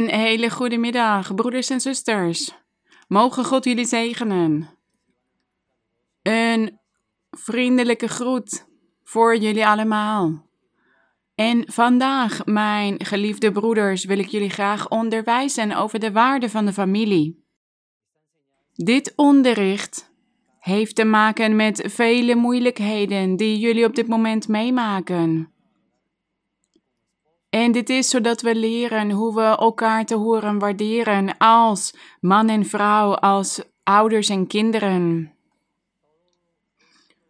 Een hele goede middag, broeders en zusters. Mogen God jullie zegenen. Een vriendelijke groet voor jullie allemaal. En vandaag, mijn geliefde broeders, wil ik jullie graag onderwijzen over de waarde van de familie. Dit onderricht heeft te maken met vele moeilijkheden die jullie op dit moment meemaken. En dit is zodat we leren hoe we elkaar te horen waarderen als man en vrouw, als ouders en kinderen.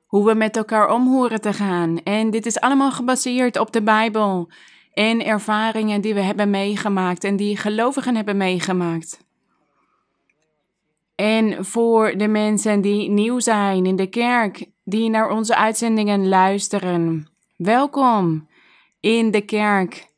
Hoe we met elkaar om horen te gaan. En dit is allemaal gebaseerd op de Bijbel en ervaringen die we hebben meegemaakt en die gelovigen hebben meegemaakt. En voor de mensen die nieuw zijn in de kerk, die naar onze uitzendingen luisteren, welkom in de kerk.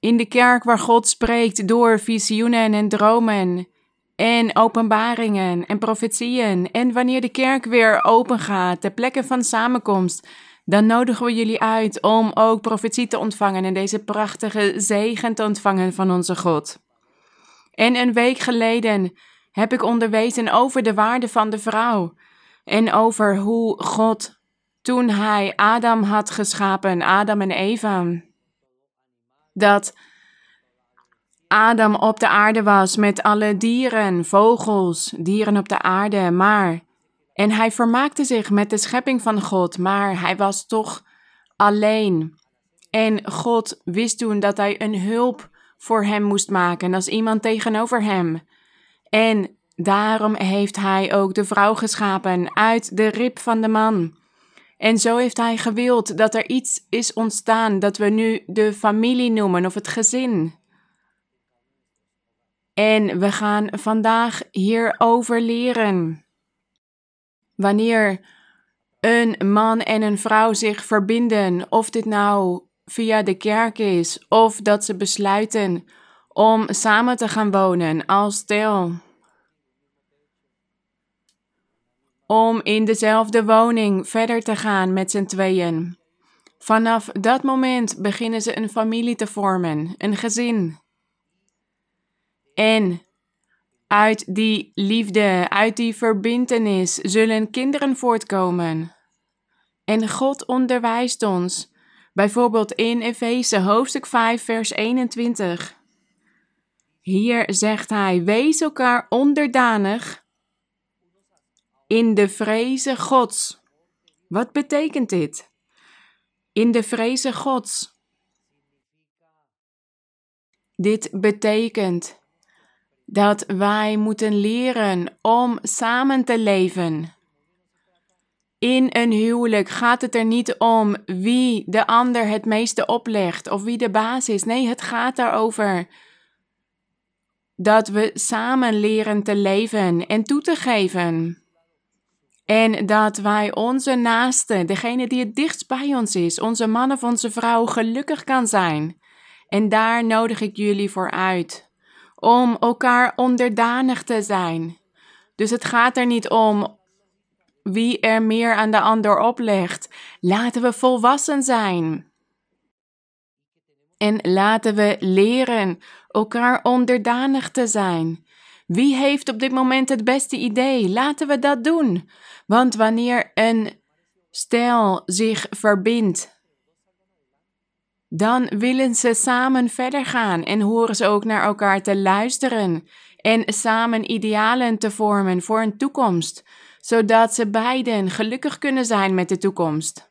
In de kerk waar God spreekt door visioenen en dromen en openbaringen en profetieën. En wanneer de kerk weer open gaat, de plekken van samenkomst, dan nodigen we jullie uit om ook profetie te ontvangen en deze prachtige zegen te ontvangen van onze God. En een week geleden heb ik onderwezen over de waarde van de vrouw en over hoe God toen hij Adam had geschapen, Adam en Eva, dat Adam op de aarde was met alle dieren, vogels, dieren op de aarde, maar. En hij vermaakte zich met de schepping van God, maar hij was toch alleen. En God wist toen dat hij een hulp voor hem moest maken, als iemand tegenover hem. En daarom heeft hij ook de vrouw geschapen uit de rib van de man. En zo heeft hij gewild dat er iets is ontstaan dat we nu de familie noemen of het gezin. En we gaan vandaag hierover leren. Wanneer een man en een vrouw zich verbinden, of dit nou via de kerk is, of dat ze besluiten om samen te gaan wonen als stel. Om in dezelfde woning verder te gaan met z'n tweeën. Vanaf dat moment beginnen ze een familie te vormen, een gezin. En uit die liefde, uit die verbintenis zullen kinderen voortkomen. En God onderwijst ons, bijvoorbeeld in Efeze hoofdstuk 5, vers 21. Hier zegt hij: Wees elkaar onderdanig in de vreze Gods. Wat betekent dit? In de vreze Gods. Dit betekent dat wij moeten leren om samen te leven. In een huwelijk gaat het er niet om wie de ander het meeste oplegt of wie de baas is. Nee, het gaat daarover dat we samen leren te leven en toe te geven. En dat wij onze naaste, degene die het dichtst bij ons is, onze man of onze vrouw, gelukkig kan zijn. En daar nodig ik jullie voor uit om elkaar onderdanig te zijn. Dus het gaat er niet om wie er meer aan de ander oplegt. Laten we volwassen zijn. En laten we leren elkaar onderdanig te zijn. Wie heeft op dit moment het beste idee? Laten we dat doen. Want wanneer een stel zich verbindt dan willen ze samen verder gaan en horen ze ook naar elkaar te luisteren en samen idealen te vormen voor een toekomst, zodat ze beiden gelukkig kunnen zijn met de toekomst.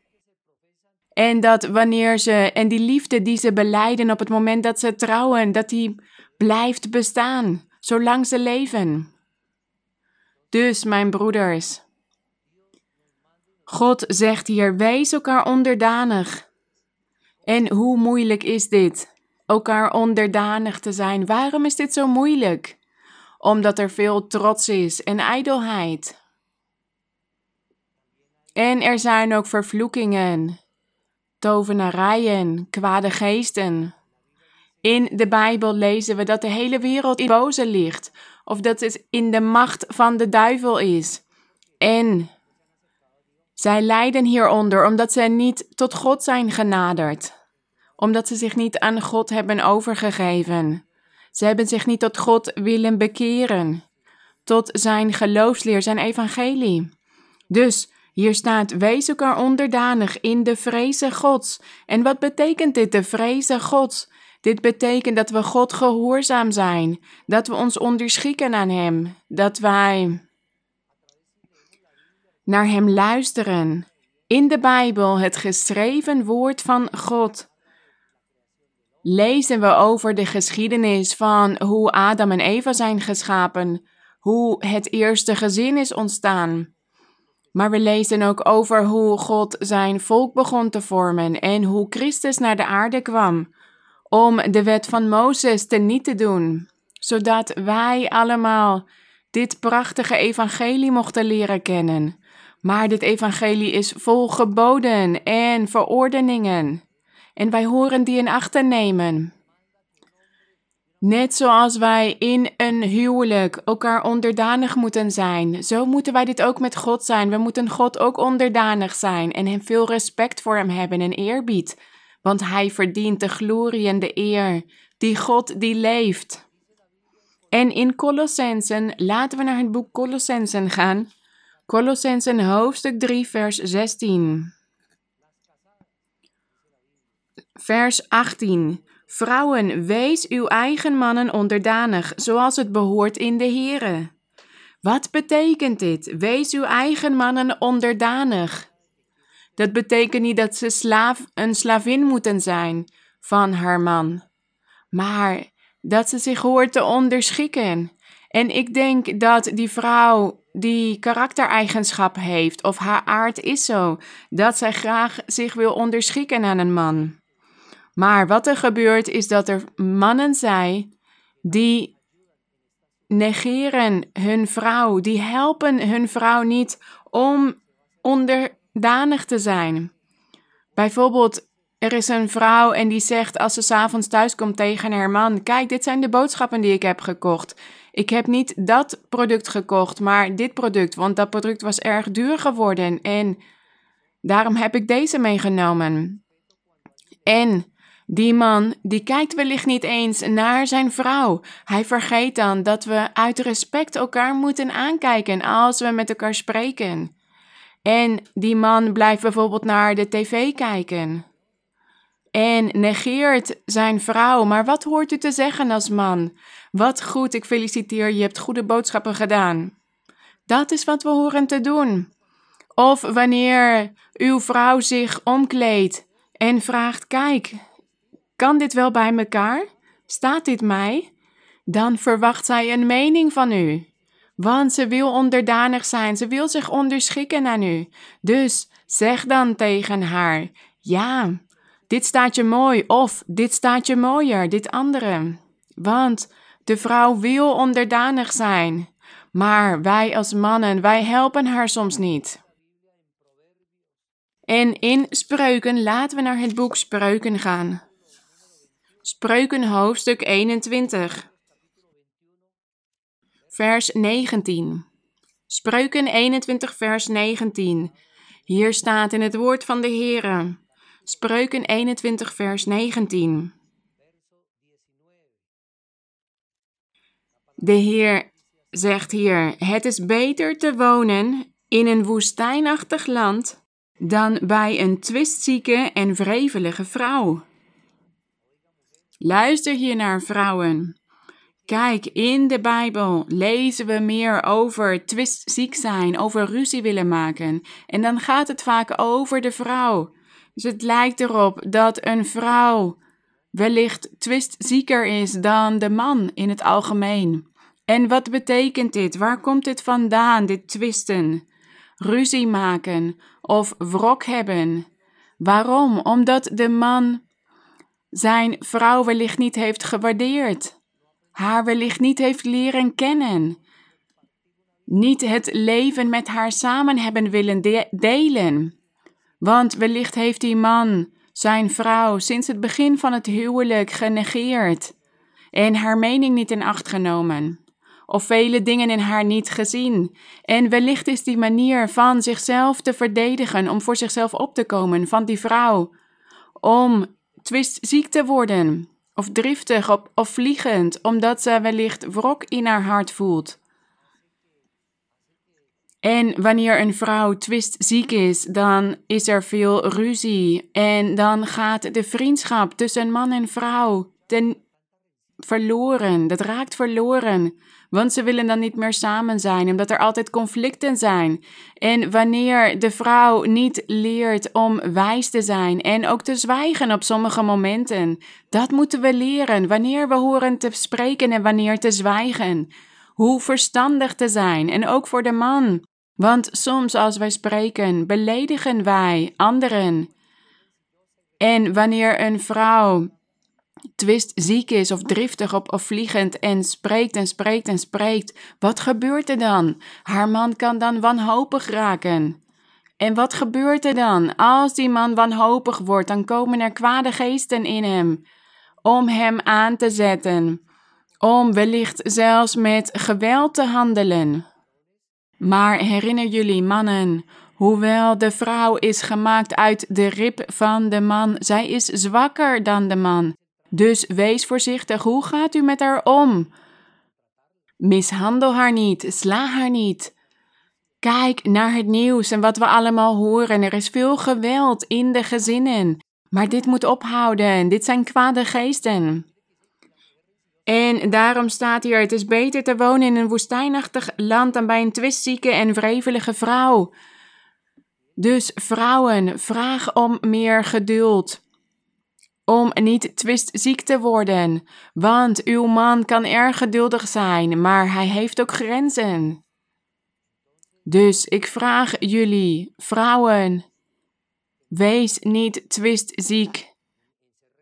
En dat wanneer ze, en die liefde die ze beleiden op het moment dat ze trouwen, dat die blijft bestaan, zolang ze leven. Dus, mijn broeders, God zegt hier: wees elkaar onderdanig en hoe moeilijk is dit? Elkaar onderdanig te zijn. Waarom is dit zo moeilijk? Omdat er veel trots is en ijdelheid. En er zijn ook vervloekingen, tovenarijen, kwade geesten. In de Bijbel lezen we dat de hele wereld in boze ligt, of dat het in de macht van de duivel is. En zij lijden hieronder omdat zij niet tot God zijn genaderd omdat ze zich niet aan God hebben overgegeven. Ze hebben zich niet tot God willen bekeren, tot zijn geloofsleer, zijn evangelie. Dus hier staat: wees onderdanig in de vrezen Gods. En wat betekent dit, de vrezen Gods? Dit betekent dat we God gehoorzaam zijn, dat we ons onderschikken aan Hem, dat wij naar Hem luisteren. In de Bijbel, het geschreven woord van God, lezen we over de geschiedenis van hoe Adam en Eva zijn geschapen, hoe het eerste gezin is ontstaan. Maar we lezen ook over hoe God zijn volk begon te vormen en hoe Christus naar de aarde kwam om de wet van Mozes te niet te doen, zodat wij allemaal dit prachtige evangelie mochten leren kennen. Maar dit evangelie is vol geboden en verordeningen. En wij horen die in acht te nemen. Net zoals wij in een huwelijk elkaar onderdanig moeten zijn, zo moeten wij dit ook met God zijn. We moeten God ook onderdanig zijn en hem veel respect voor hem hebben en eerbied, want hij verdient de glorie en de eer die God die leeft. En in Colossensen, laten we naar het boek Colossensen gaan. Colossensen hoofdstuk 3 vers 16. Vers 18. Vrouwen, wees uw eigen mannen onderdanig, zoals het behoort in de Here. Wat betekent dit? Wees uw eigen mannen onderdanig. Dat betekent niet dat ze slaaf, een slavin moeten zijn van haar man, maar dat ze zich hoort te onderschikken. En ik denk dat die vrouw die karaktereigenschap heeft, of haar aard is zo, dat zij graag zich wil onderschikken aan een man. Maar wat er gebeurt is dat er mannen zijn die negeren hun vrouw, die helpen hun vrouw niet om onderdanig te zijn. Bijvoorbeeld, er is een vrouw en die zegt als ze s'avonds thuis komt tegen haar man: Kijk, dit zijn de boodschappen die ik heb gekocht. Ik heb niet dat product gekocht, maar dit product, want dat product was erg duur geworden en daarom heb ik deze meegenomen. En die man, die kijkt wellicht niet eens naar zijn vrouw. Hij vergeet dan dat we uit respect elkaar moeten aankijken als we met elkaar spreken. En die man blijft bijvoorbeeld naar de tv kijken. En negeert zijn vrouw. Maar wat hoort u te zeggen als man? Wat goed, ik feliciteer je, hebt goede boodschappen gedaan. Dat is wat we horen te doen. Of wanneer uw vrouw zich omkleedt en vraagt: Kijk, kan dit wel bij elkaar? Staat dit mij? Dan verwacht zij een mening van u. Want ze wil onderdanig zijn, ze wil zich onderschikken aan u. Dus zeg dan tegen haar: Ja, dit staat je mooi, of dit staat je mooier, dit andere. Want de vrouw wil onderdanig zijn. Maar wij als mannen, wij helpen haar soms niet. En in spreuken, laten we naar het boek Spreuken gaan. Spreuken hoofdstuk 21. Vers 19. Spreuken 21 vers 19. Hier staat in het woord van de Heere. Spreuken 21 vers 19. De Heer zegt hier: Het is beter te wonen in een woestijnachtig land dan bij een twistzieke en vrevelige vrouw. Luister hier naar vrouwen. Kijk, in de Bijbel lezen we meer over twistziek zijn, over ruzie willen maken. En dan gaat het vaak over de vrouw. Dus het lijkt erop dat een vrouw wellicht twistzieker is dan de man in het algemeen. En wat betekent dit? Waar komt dit vandaan, dit twisten? Ruzie maken of wrok hebben. Waarom? Omdat de man zijn vrouw wellicht niet heeft gewaardeerd, haar wellicht niet heeft leren kennen, niet het leven met haar samen hebben willen delen. Want wellicht heeft die man zijn vrouw sinds het begin van het huwelijk genegeerd en haar mening niet in acht genomen, of vele dingen in haar niet gezien. En wellicht is die manier van zichzelf te verdedigen, om voor zichzelf op te komen van die vrouw, om twistziek te worden of driftig of, of vliegend, omdat ze wellicht wrok in haar hart voelt. En wanneer een vrouw twistziek is, dan is er veel ruzie. En dan gaat de vriendschap tussen man en vrouw ten verloren. Dat raakt verloren. Want ze willen dan niet meer samen zijn, omdat er altijd conflicten zijn. En wanneer de vrouw niet leert om wijs te zijn en ook te zwijgen op sommige momenten, dat moeten we leren. Wanneer we horen te spreken en wanneer te zwijgen. Hoe verstandig te zijn. En ook voor de man. Want soms als wij spreken, beledigen wij anderen. En wanneer een vrouw twistziek is of driftig of, of vliegend en spreekt en spreekt en spreekt, wat gebeurt er dan? Haar man kan dan wanhopig raken. En wat gebeurt er dan? Als die man wanhopig wordt, dan komen er kwade geesten in hem om hem aan te zetten, om wellicht zelfs met geweld te handelen. Maar herinner jullie, mannen, hoewel de vrouw is gemaakt uit de rib van de man, zij is zwakker dan de man. Dus wees voorzichtig, hoe gaat u met haar om? Mishandel haar niet, sla haar niet. Kijk naar het nieuws en wat we allemaal horen. Er is veel geweld in de gezinnen. Maar dit moet ophouden. Dit zijn kwade geesten. En daarom staat hier: het is beter te wonen in een woestijnachtig land dan bij een twistzieke en wrevelige vrouw. Dus vrouwen, vraag om meer geduld om niet twistziek te worden, want uw man kan erg geduldig zijn, maar hij heeft ook grenzen. Dus ik vraag jullie, vrouwen, wees niet twistziek,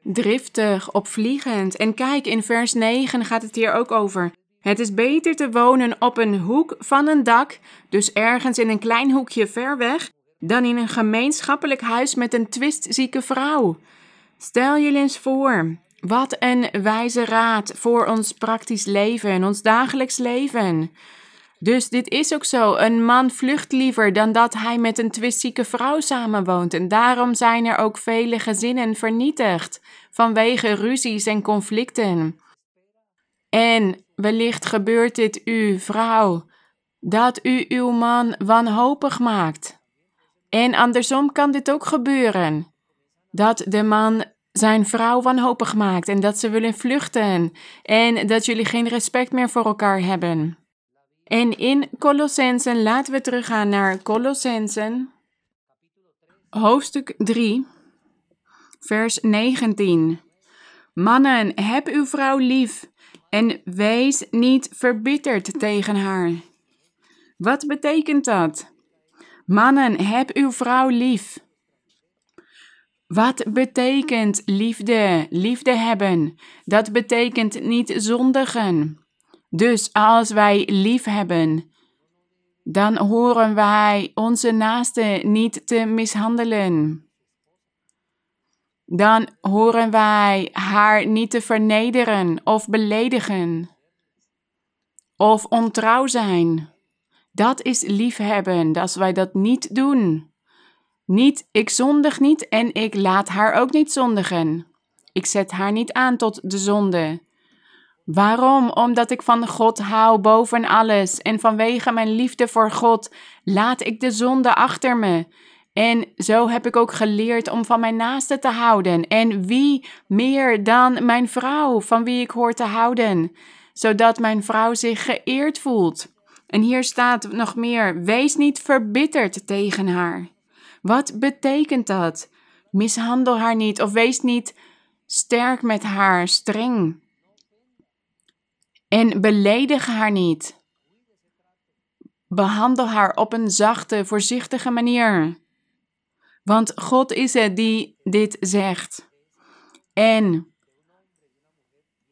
driftig, opvliegend. En kijk, in vers 9 gaat het hier ook over. Het is beter te wonen op een hoek van een dak, dus ergens in een klein hoekje ver weg, dan in een gemeenschappelijk huis met een twistzieke vrouw. Stel jullie eens voor, wat een wijze raad voor ons praktisch leven, ons dagelijks leven. Dus dit is ook zo. Een man vlucht liever dan dat hij met een twistzieke vrouw samenwoont. En daarom zijn er ook vele gezinnen vernietigd vanwege ruzies en conflicten. En wellicht gebeurt dit u, vrouw, dat u uw man wanhopig maakt. En andersom kan dit ook gebeuren dat de man zijn vrouw wanhopig maakt en dat ze willen vluchten en dat jullie geen respect meer voor elkaar hebben. En in Colossensen, laten we teruggaan naar Colossensen, hoofdstuk 3, vers 19. Mannen, heb uw vrouw lief en wees niet verbitterd tegen haar. Wat betekent dat? Mannen, heb uw vrouw lief. Wat betekent liefde? Liefde hebben. Dat betekent niet zondigen. Dus als wij lief hebben, dan horen wij onze naaste niet te mishandelen. Dan horen wij haar niet te vernederen of beledigen of ontrouw zijn. Dat is liefhebben, als wij dat niet doen. Niet, ik zondig niet en ik laat haar ook niet zondigen. Ik zet haar niet aan tot de zonde. Waarom? Omdat ik van God hou boven alles en vanwege mijn liefde voor God laat ik de zonde achter me. En zo heb ik ook geleerd om van mijn naaste te houden. En wie meer dan mijn vrouw, van wie ik hoor te houden, zodat mijn vrouw zich geëerd voelt. En hier staat nog meer: wees niet verbitterd tegen haar. Wat betekent dat? Mishandel haar niet of wees niet sterk met haar, streng. En beledig haar niet. Behandel haar op een zachte, voorzichtige manier. Want God is het die dit zegt. En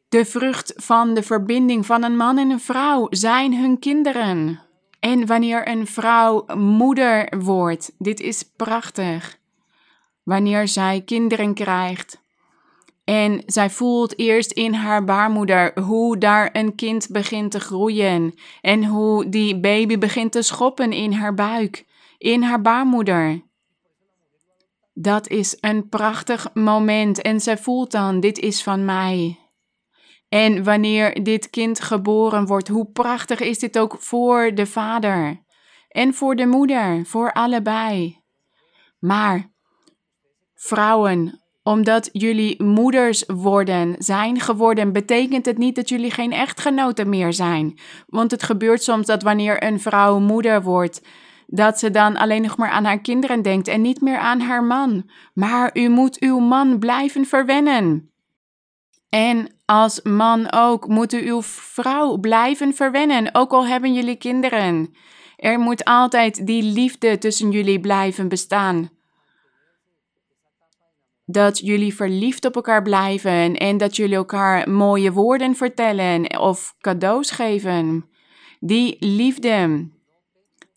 de vrucht van de verbinding van een man en een vrouw zijn hun kinderen. En wanneer een vrouw moeder wordt, dit is prachtig. Wanneer zij kinderen krijgt en zij voelt eerst in haar baarmoeder hoe daar een kind begint te groeien en hoe die baby begint te schoppen in haar buik, in haar baarmoeder. Dat is een prachtig moment en zij voelt dan, dit is van mij. En wanneer dit kind geboren wordt, hoe prachtig is dit ook voor de vader en voor de moeder, voor allebei. Maar vrouwen, omdat jullie moeders worden, zijn geworden, betekent het niet dat jullie geen echtgenoten meer zijn. Want het gebeurt soms dat wanneer een vrouw moeder wordt, dat ze dan alleen nog maar aan haar kinderen denkt en niet meer aan haar man. Maar u moet uw man blijven verwennen. En als man ook moet u uw vrouw blijven verwennen, ook al hebben jullie kinderen. Er moet altijd die liefde tussen jullie blijven bestaan. Dat jullie verliefd op elkaar blijven en dat jullie elkaar mooie woorden vertellen of cadeaus geven. Die liefde.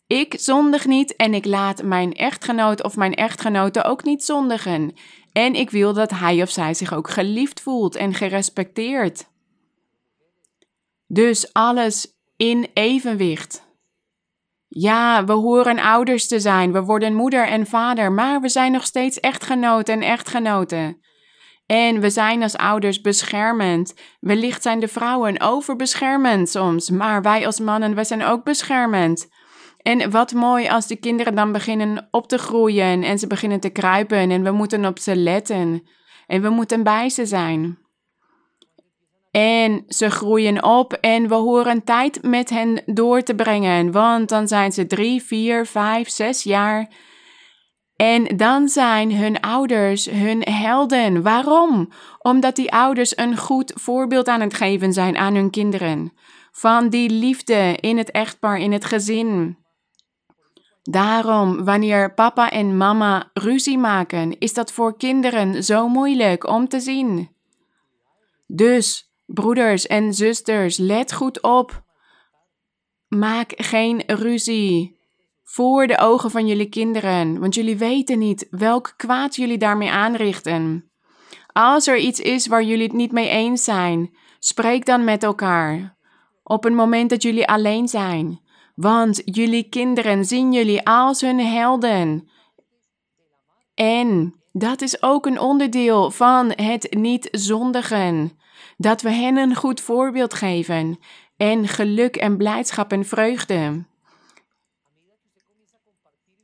Ik zondig niet en ik laat mijn echtgenoot of mijn echtgenote ook niet zondigen. En ik wil dat hij of zij zich ook geliefd voelt en gerespecteerd. Dus alles in evenwicht. Ja, we horen ouders te zijn, we worden moeder en vader, maar we zijn nog steeds echtgenoten en echtgenoten. En we zijn als ouders beschermend. Wellicht zijn de vrouwen overbeschermend soms, maar wij als mannen, wij zijn ook beschermend. En wat mooi als de kinderen dan beginnen op te groeien en ze beginnen te kruipen en we moeten op ze letten en we moeten bij ze zijn. En ze groeien op en we horen tijd met hen door te brengen, want dan zijn ze drie, vier, vijf, zes jaar. En dan zijn hun ouders hun helden. Waarom? Omdat die ouders een goed voorbeeld aan het geven zijn aan hun kinderen. Van die liefde in het echtpaar, in het gezin. Daarom, wanneer papa en mama ruzie maken, is dat voor kinderen zo moeilijk om te zien. Dus, broeders en zusters, let goed op. Maak geen ruzie voor de ogen van jullie kinderen, want jullie weten niet welk kwaad jullie daarmee aanrichten. Als er iets is waar jullie het niet mee eens zijn, spreek dan met elkaar. Op een moment dat jullie alleen zijn. Want jullie kinderen zien jullie als hun helden. En dat is ook een onderdeel van het niet zondigen. Dat we hen een goed voorbeeld geven. En geluk en blijdschap en vreugde.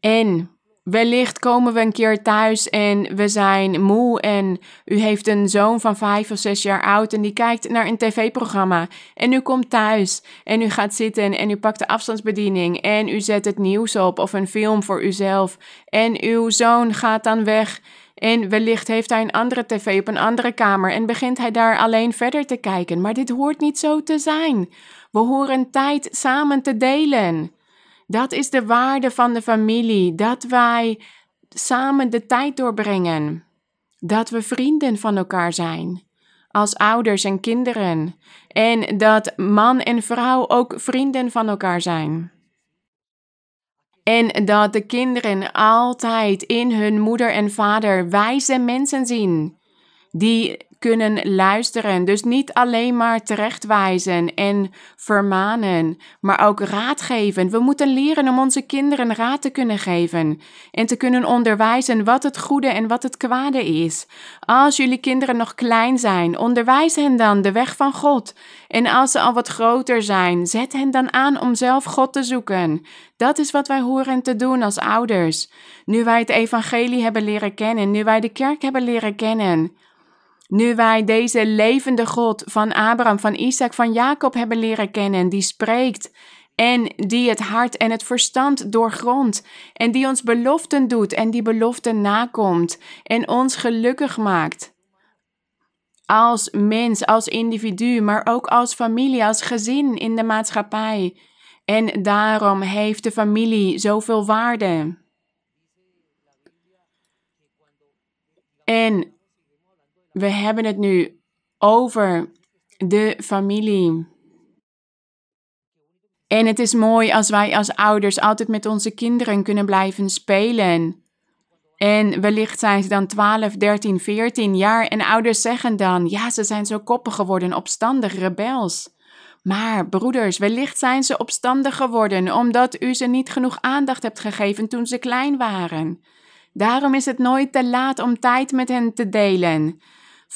En Wellicht komen we een keer thuis en we zijn moe en u heeft een zoon van vijf of zes jaar oud en die kijkt naar een tv-programma. En u komt thuis en u gaat zitten en u pakt de afstandsbediening en u zet het nieuws op of een film voor uzelf. En uw zoon gaat dan weg en wellicht heeft hij een andere tv op een andere kamer en begint hij daar alleen verder te kijken. Maar dit hoort niet zo te zijn. We horen tijd samen te delen. Dat is de waarde van de familie, dat wij samen de tijd doorbrengen, dat we vrienden van elkaar zijn, als ouders en kinderen, en dat man en vrouw ook vrienden van elkaar zijn. En dat de kinderen altijd in hun moeder en vader wijze mensen zien, die kunnen luisteren. Dus niet alleen maar terechtwijzen en vermanen, maar ook raad geven. We moeten leren om onze kinderen raad te kunnen geven en te kunnen onderwijzen wat het goede en wat het kwade is. Als jullie kinderen nog klein zijn, onderwijs hen dan de weg van God. En als ze al wat groter zijn, zet hen dan aan om zelf God te zoeken. Dat is wat wij horen te doen als ouders. Nu wij het evangelie hebben leren kennen, nu wij de kerk hebben leren kennen. Nu wij deze levende God van Abraham, van Isaac, van Jacob hebben leren kennen, die spreekt en die het hart en het verstand doorgrondt en die ons beloften doet en die beloften nakomt en ons gelukkig maakt. Als mens, als individu, maar ook als familie, als gezin in de maatschappij. En daarom heeft de familie zoveel waarde. En we hebben het nu over de familie. En het is mooi als wij als ouders altijd met onze kinderen kunnen blijven spelen. En wellicht zijn ze dan 12, 13, 14 jaar en ouders zeggen dan: ja, ze zijn zo koppig geworden, opstandig, rebels. Maar broeders, wellicht zijn ze opstandig geworden omdat u ze niet genoeg aandacht hebt gegeven toen ze klein waren. Daarom is het nooit te laat om tijd met hen te delen.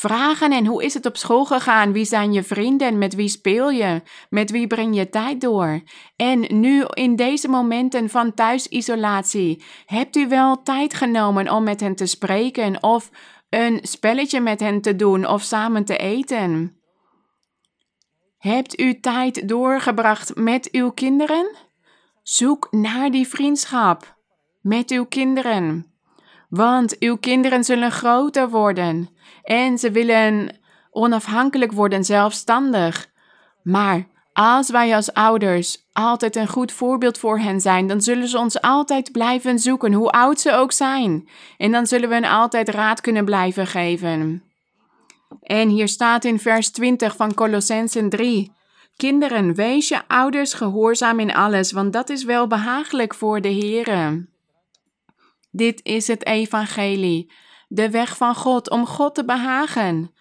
Vragen en hoe is het op school gegaan? Wie zijn je vrienden? Met wie speel je? Met wie breng je tijd door? En nu in deze momenten van thuisisolatie, hebt u wel tijd genomen om met hen te spreken of een spelletje met hen te doen of samen te eten? Hebt u tijd doorgebracht met uw kinderen? Zoek naar die vriendschap met uw kinderen. Want uw kinderen zullen groter worden en ze willen onafhankelijk worden, zelfstandig. Maar als wij als ouders altijd een goed voorbeeld voor hen zijn, dan zullen ze ons altijd blijven zoeken, hoe oud ze ook zijn. En dan zullen we hen altijd raad kunnen blijven geven. En hier staat in vers 20 van Colossensen 3. Kinderen, wees je ouders gehoorzaam in alles, want dat is wel behagelijk voor de Here. Dit is het evangelie, de weg van God om God te behagen.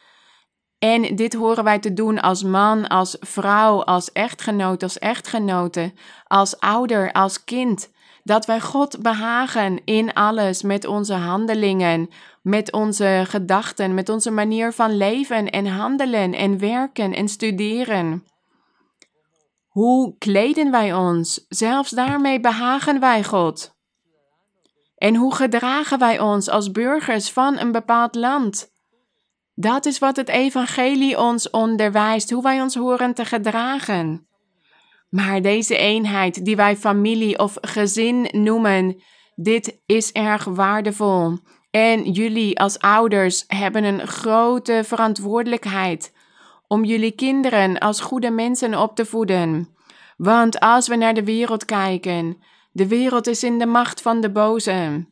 En dit horen wij te doen als man, als vrouw, als echtgenoot, als echtgenote, als ouder, als kind. Dat wij God behagen in alles met onze handelingen, met onze gedachten, met onze manier van leven en handelen en werken en studeren. Hoe kleden wij ons? Zelfs daarmee behagen wij God. En hoe gedragen wij ons als burgers van een bepaald land? Dat is wat het Evangelie ons onderwijst, hoe wij ons horen te gedragen. Maar deze eenheid, die wij familie of gezin noemen, dit is erg waardevol. En jullie als ouders hebben een grote verantwoordelijkheid om jullie kinderen als goede mensen op te voeden. Want als we naar de wereld kijken, de wereld is in de macht van de boze.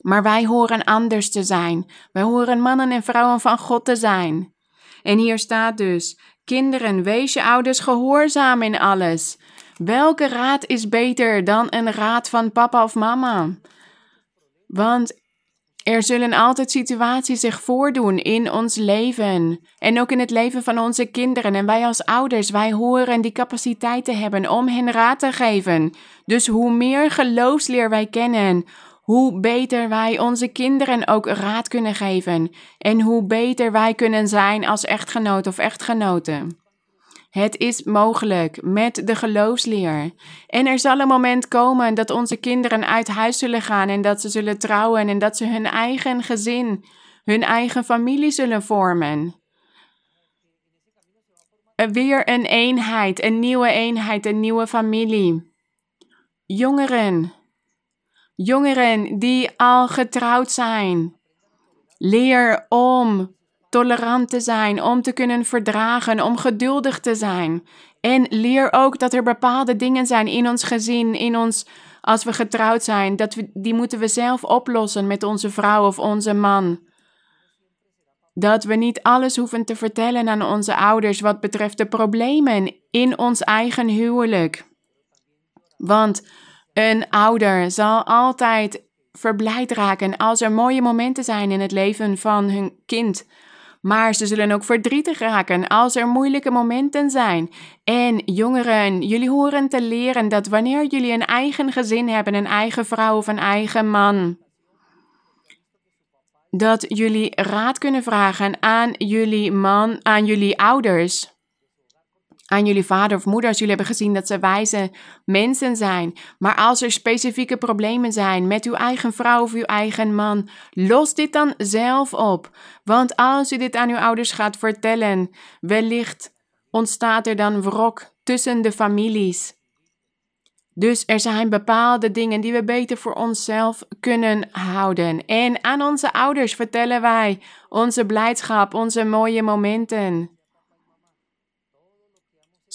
Maar wij horen anders te zijn. Wij horen mannen en vrouwen van God te zijn. En hier staat dus: Kinderen, wees je ouders gehoorzaam in alles. Welke raad is beter dan een raad van papa of mama? Want er zullen altijd situaties zich voordoen in ons leven en ook in het leven van onze kinderen. En wij als ouders, wij horen die capaciteit te hebben om hen raad te geven. Dus hoe meer geloofsleer wij kennen, hoe beter wij onze kinderen ook raad kunnen geven en hoe beter wij kunnen zijn als echtgenoot of echtgenote. Het is mogelijk met de geloofsleer. En er zal een moment komen dat onze kinderen uit huis zullen gaan en dat ze zullen trouwen en dat ze hun eigen gezin, hun eigen familie zullen vormen. Weer een eenheid, een nieuwe eenheid, een nieuwe familie. Jongeren, jongeren die al getrouwd zijn, leer om tolerant te zijn, om te kunnen verdragen, om geduldig te zijn. En leer ook dat er bepaalde dingen zijn in ons gezin, in ons, als we getrouwd zijn, dat we, die moeten we zelf oplossen met onze vrouw of onze man. Dat we niet alles hoeven te vertellen aan onze ouders wat betreft de problemen in ons eigen huwelijk. Want een ouder zal altijd verblijd raken als er mooie momenten zijn in het leven van hun kind. Maar ze zullen ook verdrietig raken als er moeilijke momenten zijn. En jongeren, jullie horen te leren dat wanneer jullie een eigen gezin hebben, een eigen vrouw of een eigen man, dat jullie raad kunnen vragen aan jullie man, aan jullie ouders aan jullie vader of moeder als jullie hebben gezien dat ze wijze mensen zijn. Maar als er specifieke problemen zijn met uw eigen vrouw of uw eigen man, los dit dan zelf op. Want als u dit aan uw ouders gaat vertellen, wellicht ontstaat er dan wrok tussen de families. Dus er zijn bepaalde dingen die we beter voor onszelf kunnen houden. En aan onze ouders vertellen wij onze blijdschap, onze mooie momenten.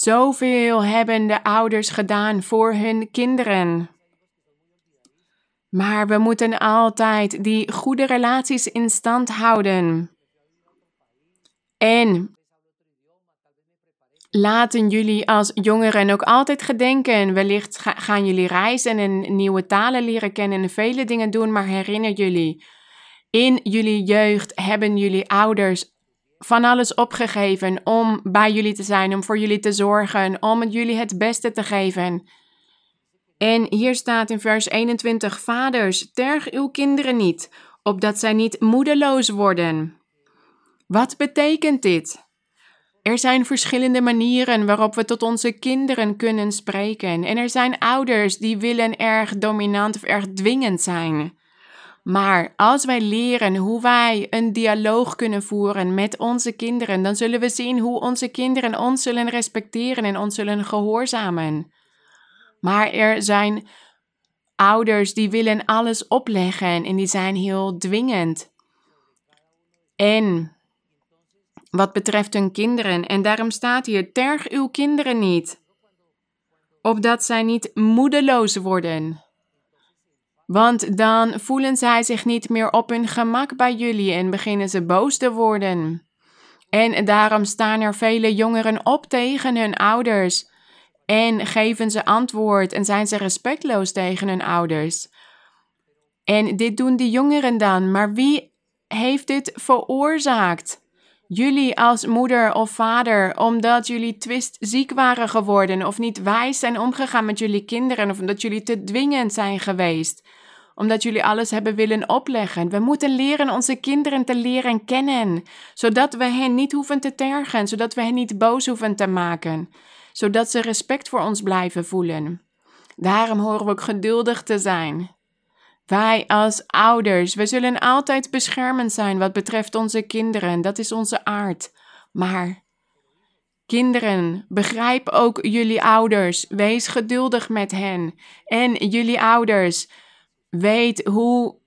Zoveel hebben de ouders gedaan voor hun kinderen. Maar we moeten altijd die goede relaties in stand houden. En laten jullie als jongeren ook altijd gedenken. Wellicht gaan jullie reizen en nieuwe talen leren kennen en vele dingen doen, maar herinner jullie. In jullie jeugd hebben jullie ouders van alles opgegeven om bij jullie te zijn, om voor jullie te zorgen, om jullie het beste te geven. En hier staat in vers 21: Vaders, terg uw kinderen niet, opdat zij niet moedeloos worden. Wat betekent dit? Er zijn verschillende manieren waarop we tot onze kinderen kunnen spreken. En er zijn ouders die willen erg dominant of erg dwingend zijn. Maar als wij leren hoe wij een dialoog kunnen voeren met onze kinderen, dan zullen we zien hoe onze kinderen ons zullen respecteren en ons zullen gehoorzamen. Maar er zijn ouders die willen alles opleggen en die zijn heel dwingend. En wat betreft hun kinderen, en daarom staat hier: terg uw kinderen niet, opdat zij niet moedeloos worden. Want dan voelen zij zich niet meer op hun gemak bij jullie en beginnen ze boos te worden. En daarom staan er vele jongeren op tegen hun ouders en geven ze antwoord en zijn ze respectloos tegen hun ouders. En dit doen die jongeren dan, maar wie heeft dit veroorzaakt? Jullie als moeder of vader, omdat jullie twistziek waren geworden of niet wijs zijn omgegaan met jullie kinderen of omdat jullie te dwingend zijn geweest omdat jullie alles hebben willen opleggen. We moeten leren onze kinderen te leren kennen, zodat we hen niet hoeven te tergen, zodat we hen niet boos hoeven te maken, zodat ze respect voor ons blijven voelen. Daarom horen we ook geduldig te zijn. Wij als ouders, we zullen altijd beschermend zijn wat betreft onze kinderen, dat is onze aard. Maar kinderen, begrijp ook jullie ouders, wees geduldig met hen. En jullie ouders, Weet hoe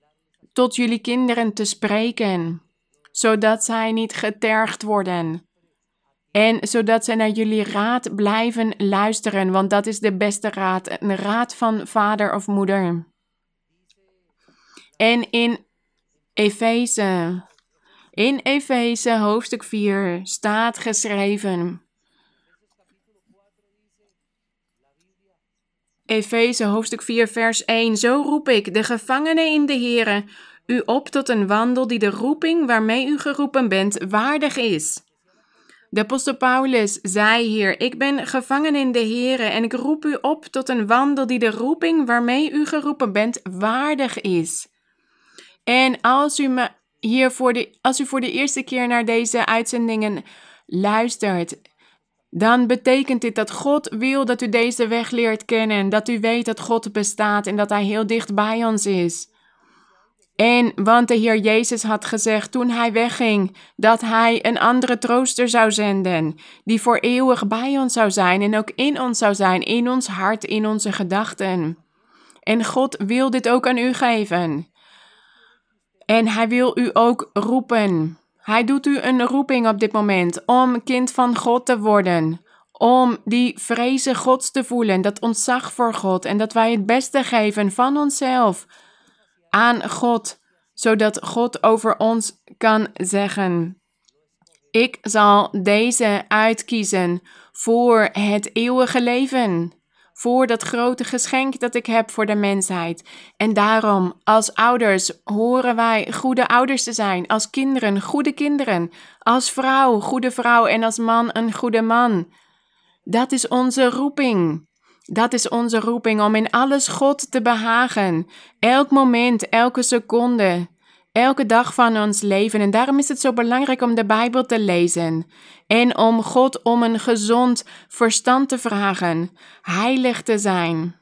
tot jullie kinderen te spreken, zodat zij niet getergd worden. En zodat zij naar jullie raad blijven luisteren, want dat is de beste raad, een raad van vader of moeder. En in Efeze, in Efeze hoofdstuk 4 staat geschreven. Efeze hoofdstuk 4 vers 1 Zo roep ik, de gevangenen in de Here, u op tot een wandel die de roeping waarmee u geroepen bent waardig is. De apostel Paulus zei hier: Ik ben gevangen in de Here en ik roep u op tot een wandel die de roeping waarmee u geroepen bent waardig is. En als u hier voor de, als u voor de eerste keer naar deze uitzendingen luistert, dan betekent dit dat God wil dat u deze weg leert kennen, dat u weet dat God bestaat en dat Hij heel dicht bij ons is. En want de Heer Jezus had gezegd toen Hij wegging dat Hij een andere trooster zou zenden, die voor eeuwig bij ons zou zijn en ook in ons zou zijn, in ons hart, in onze gedachten. En God wil dit ook aan u geven. En Hij wil u ook roepen. Hij doet u een roeping op dit moment om kind van God te worden. Om die vrezen Gods te voelen, dat ontzag voor God en dat wij het beste geven van onszelf aan God, zodat God over ons kan zeggen: Ik zal deze uitkiezen voor het eeuwige leven voor dat grote geschenk dat ik heb voor de mensheid. En daarom, als ouders, horen wij goede ouders te zijn. Als kinderen, goede kinderen. Als vrouw, goede vrouw. En als man, een goede man. Dat is onze roeping. Dat is onze roeping om in alles God te behagen. Elk moment, elke seconde elke dag van ons leven. En daarom is het zo belangrijk om de Bijbel te lezen en om God om een gezond verstand te vragen, heilig te zijn.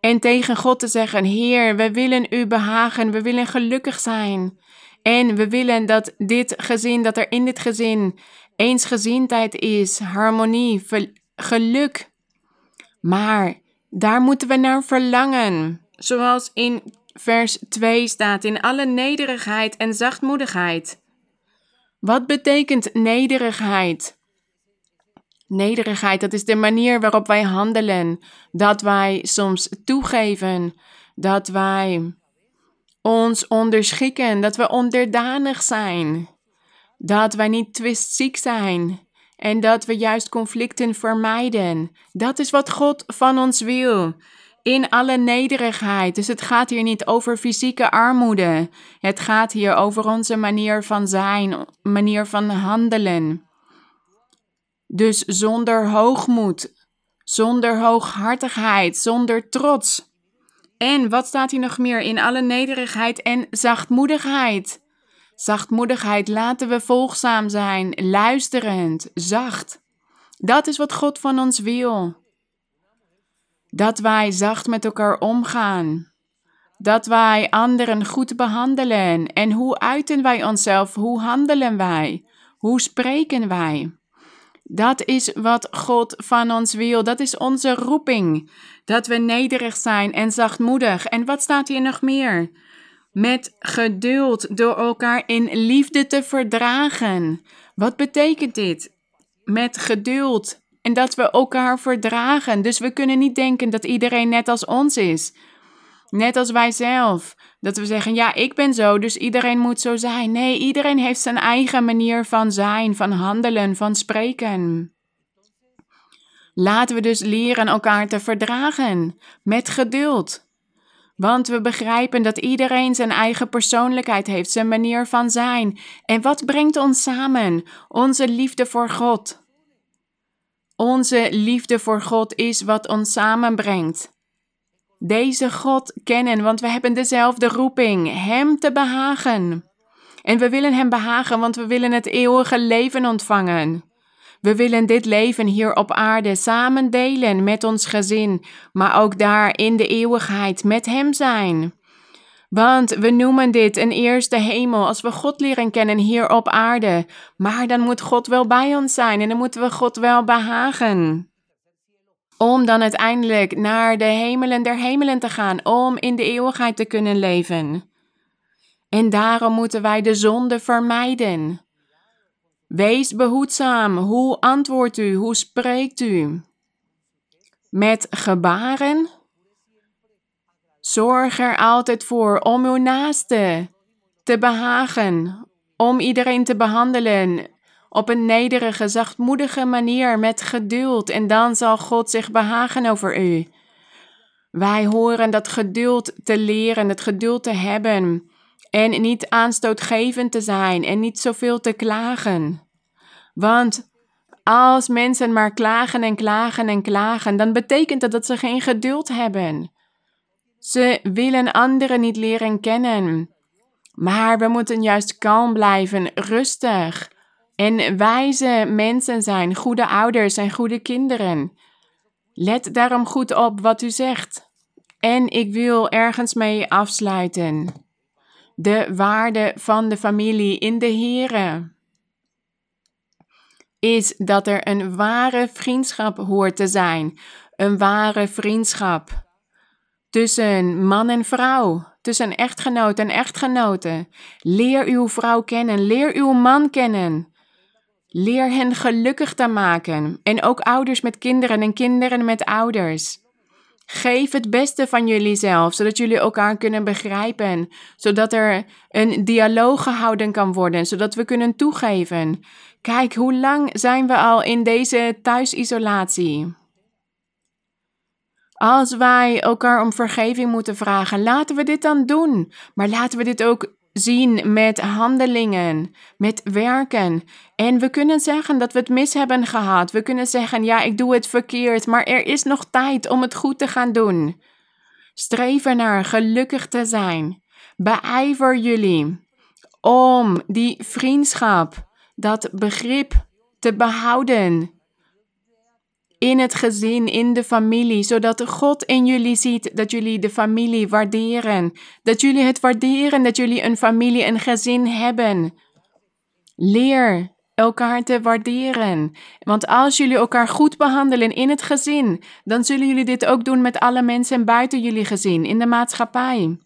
En tegen God te zeggen: Heer, we willen u behagen, we willen gelukkig zijn. En we willen dat dit gezin, dat er in dit gezin eensgezindheid is, harmonie, geluk. Maar daar moeten we naar verlangen. Zoals in vers 2 staat in alle nederigheid en zachtmoedigheid. Wat betekent nederigheid? Nederigheid, dat is de manier waarop wij handelen, dat wij soms toegeven, dat wij ons onderschikken, dat we onderdanig zijn, dat wij niet twistziek zijn en dat we juist conflicten vermijden. Dat is wat God van ons wil in alle nederigheid. Dus het gaat hier niet over fysieke armoede. Het gaat hier over onze manier van zijn, manier van handelen. Dus zonder hoogmoed, zonder hooghartigheid, zonder trots. En wat staat hier nog meer? In alle nederigheid en zachtmoedigheid. Zachtmoedigheid, laten we volgzaam zijn, luisterend, zacht. Dat is wat God van ons wil. Dat wij zacht met elkaar omgaan. Dat wij anderen goed behandelen. En hoe uiten wij onszelf? Hoe handelen wij? Hoe spreken wij? Dat is wat God van ons wil. Dat is onze roeping. Dat we nederig zijn en zachtmoedig. En wat staat hier nog meer? Met geduld door elkaar in liefde te verdragen. Wat betekent dit? Met geduld. En dat we elkaar verdragen. Dus we kunnen niet denken dat iedereen net als ons is. Net als wij zelf. Dat we zeggen, ja, ik ben zo, dus iedereen moet zo zijn. Nee, iedereen heeft zijn eigen manier van zijn, van handelen, van spreken. Laten we dus leren elkaar te verdragen, met geduld. Want we begrijpen dat iedereen zijn eigen persoonlijkheid heeft, zijn manier van zijn. En wat brengt ons samen? Onze liefde voor God. Onze liefde voor God is wat ons samenbrengt deze God kennen, want we hebben dezelfde roeping, Hem te behagen. En we willen Hem behagen, want we willen het eeuwige leven ontvangen. We willen dit leven hier op aarde samen delen met ons gezin, maar ook daar in de eeuwigheid met Hem zijn. Want we noemen dit een eerste hemel als we God leren kennen hier op aarde. Maar dan moet God wel bij ons zijn en dan moeten we God wel behagen om dan uiteindelijk naar de hemelen der hemelen te gaan, om in de eeuwigheid te kunnen leven. En daarom moeten wij de zonde vermijden. Wees behoedzaam. Hoe antwoordt u? Hoe spreekt u? Met gebaren? Zorg er altijd voor om uw naaste te behagen, om iedereen te behandelen op een nederige, zachtmoedige manier met geduld en dan zal God zich behagen over u. Wij horen dat geduld te leren, dat geduld te hebben en niet aanstootgevend te zijn en niet zoveel te klagen. Want als mensen maar klagen en klagen en klagen, dan betekent dat dat ze geen geduld hebben. Ze willen anderen niet leren kennen. Maar we moeten juist kalm blijven, rustig en wijze mensen zijn, goede ouders en goede kinderen. Let daarom goed op wat u zegt. En ik wil ergens mee afsluiten. De waarde van de familie in de Here is dat er een ware vriendschap hoort te zijn. Een ware vriendschap tussen man en vrouw, tussen echtgenoot en echtgenote. Leer uw vrouw kennen, leer uw man kennen. Leer hen gelukkig te maken en ook ouders met kinderen en kinderen met ouders. Geef het beste van jullie zelf, zodat jullie elkaar kunnen begrijpen, zodat er een dialoog gehouden kan worden, zodat we kunnen toegeven. Kijk, hoe lang zijn we al in deze thuisisolatie? Als wij elkaar om vergeving moeten vragen, laten we dit dan doen. Maar laten we dit ook zien met handelingen, met werken. En we kunnen zeggen dat we het mis hebben gehad. We kunnen zeggen, ja, ik doe het verkeerd, maar er is nog tijd om het goed te gaan doen. Streef naar gelukkig te zijn. Beijver jullie om die vriendschap, dat begrip te behouden in het gezin, in de familie, zodat God in jullie ziet dat jullie de familie waarderen. Dat jullie het waarderen dat jullie een familie, een gezin hebben. Leer elkaar te waarderen. Want als jullie elkaar goed behandelen in het gezin, dan zullen jullie dit ook doen met alle mensen buiten jullie gezin, in de maatschappij.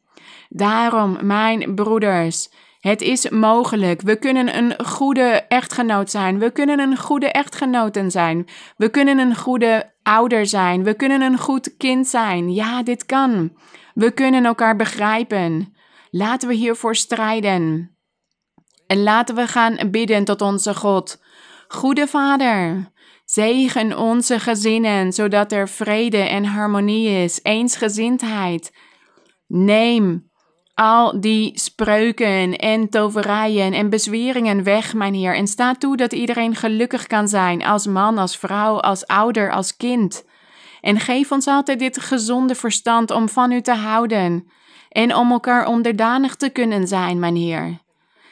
Daarom, mijn broeders, het is mogelijk. We kunnen een goede echtgenoot zijn. We kunnen een goede echtgenoten zijn. We kunnen een goede ouder zijn. We kunnen een goed kind zijn. Ja, dit kan. We kunnen elkaar begrijpen. Laten we hiervoor strijden. En laten we gaan bidden tot onze God. Goede Vader, zegen onze gezinnen, zodat er vrede en harmonie is, eensgezindheid. Neem al die spreuken en toverijen en bezweringen weg, mijn Heer, en sta toe dat iedereen gelukkig kan zijn, als man, als vrouw, als ouder, als kind. En geef ons altijd dit gezonde verstand om van u te houden en om elkaar onderdanig te kunnen zijn, mijn Heer.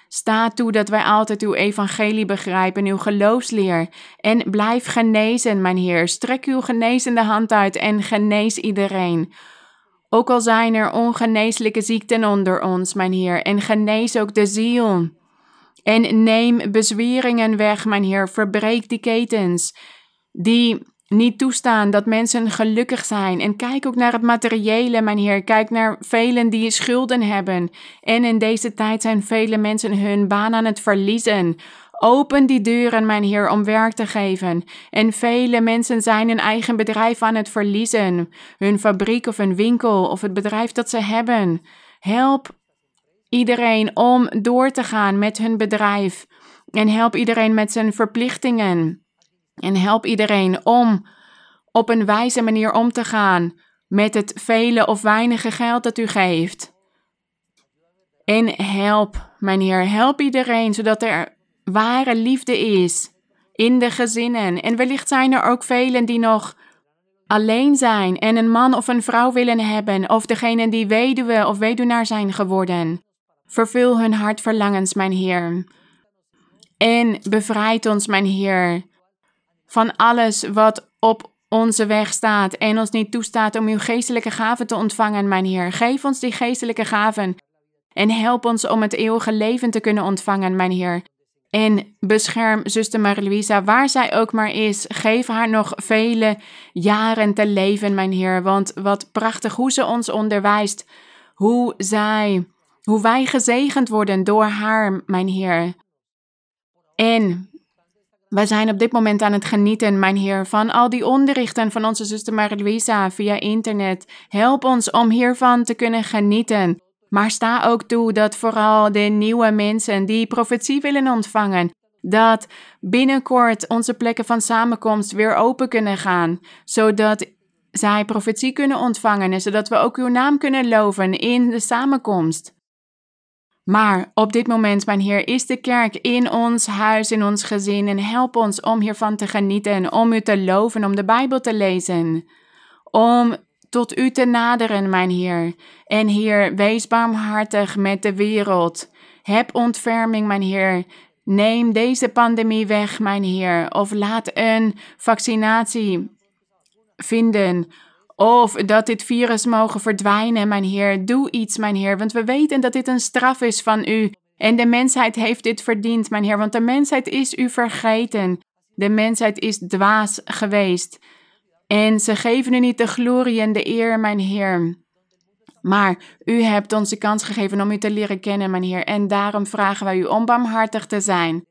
Sta toe dat wij altijd uw evangelie begrijpen, uw geloofsleer. En blijf genezen, mijn Heer. Strek uw genezende hand uit en genees iedereen. Ook al zijn er ongeneeslijke ziekten onder ons, mijn Heer, en genees ook de ziel. En neem bezweringen weg, mijn Heer. Verbreek die ketens die niet toestaan dat mensen gelukkig zijn. En kijk ook naar het materiële, mijn Heer. Kijk naar velen die schulden hebben. En in deze tijd zijn vele mensen hun baan aan het verliezen. Open die deuren, mijn Heer, om werk te geven. En vele mensen zijn hun eigen bedrijf aan het verliezen. Hun fabriek of hun winkel of het bedrijf dat ze hebben. Help iedereen om door te gaan met hun bedrijf. En help iedereen met zijn verplichtingen. En help iedereen om op een wijze manier om te gaan met het vele of weinige geld dat u geeft. En help, mijn Heer, help iedereen zodat er ware liefde is in de gezinnen. En wellicht zijn er ook velen die nog alleen zijn en een man of een vrouw willen hebben, of degenen die weduwe of weduwnaar zijn geworden. Vervul hun hartverlangens, mijn Heer. En bevrijd ons, mijn Heer, van alles wat op onze weg staat en ons niet toestaat om uw geestelijke gaven te ontvangen, mijn Heer. Geef ons die geestelijke gaven en help ons om het eeuwige leven te kunnen ontvangen, mijn Heer. En bescherm zuster Marie-Louisa, waar zij ook maar is. Geef haar nog vele jaren te leven, mijn Heer. Want wat prachtig hoe ze ons onderwijst. Hoe zij, hoe wij gezegend worden door haar, mijn Heer. En wij zijn op dit moment aan het genieten, mijn Heer, van al die onderrichten van onze zuster Marie-Louisa via internet. Help ons om hiervan te kunnen genieten. Maar sta ook toe dat vooral de nieuwe mensen die profetie willen ontvangen, dat binnenkort onze plekken van samenkomst weer open kunnen gaan, zodat zij profetie kunnen ontvangen en zodat we ook uw naam kunnen loven in de samenkomst. Maar op dit moment, mijn Heer, is de kerk in ons huis, in ons gezin en help ons om hiervan te genieten, om u te loven, om de Bijbel te lezen, om tot u te naderen, mijn Heer. En Heer, wees barmhartig met de wereld. Heb ontferming, mijn Heer. Neem deze pandemie weg, mijn Heer. Of laat een vaccinatie vinden. Of dat dit virus mogen verdwijnen, mijn Heer. Doe iets, mijn Heer, want we weten dat dit een straf is van u. En de mensheid heeft dit verdiend, mijn Heer, want de mensheid is u vergeten. De mensheid is dwaas geweest. En ze geven u niet de glorie en de eer, mijn Heer. Maar u hebt ons de kans gegeven om u te leren kennen, mijn Heer. En daarom vragen wij u om barmhartig te zijn.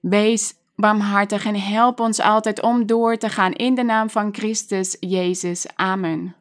Wees barmhartig en help ons altijd om door te gaan in de naam van Christus Jezus. Amen.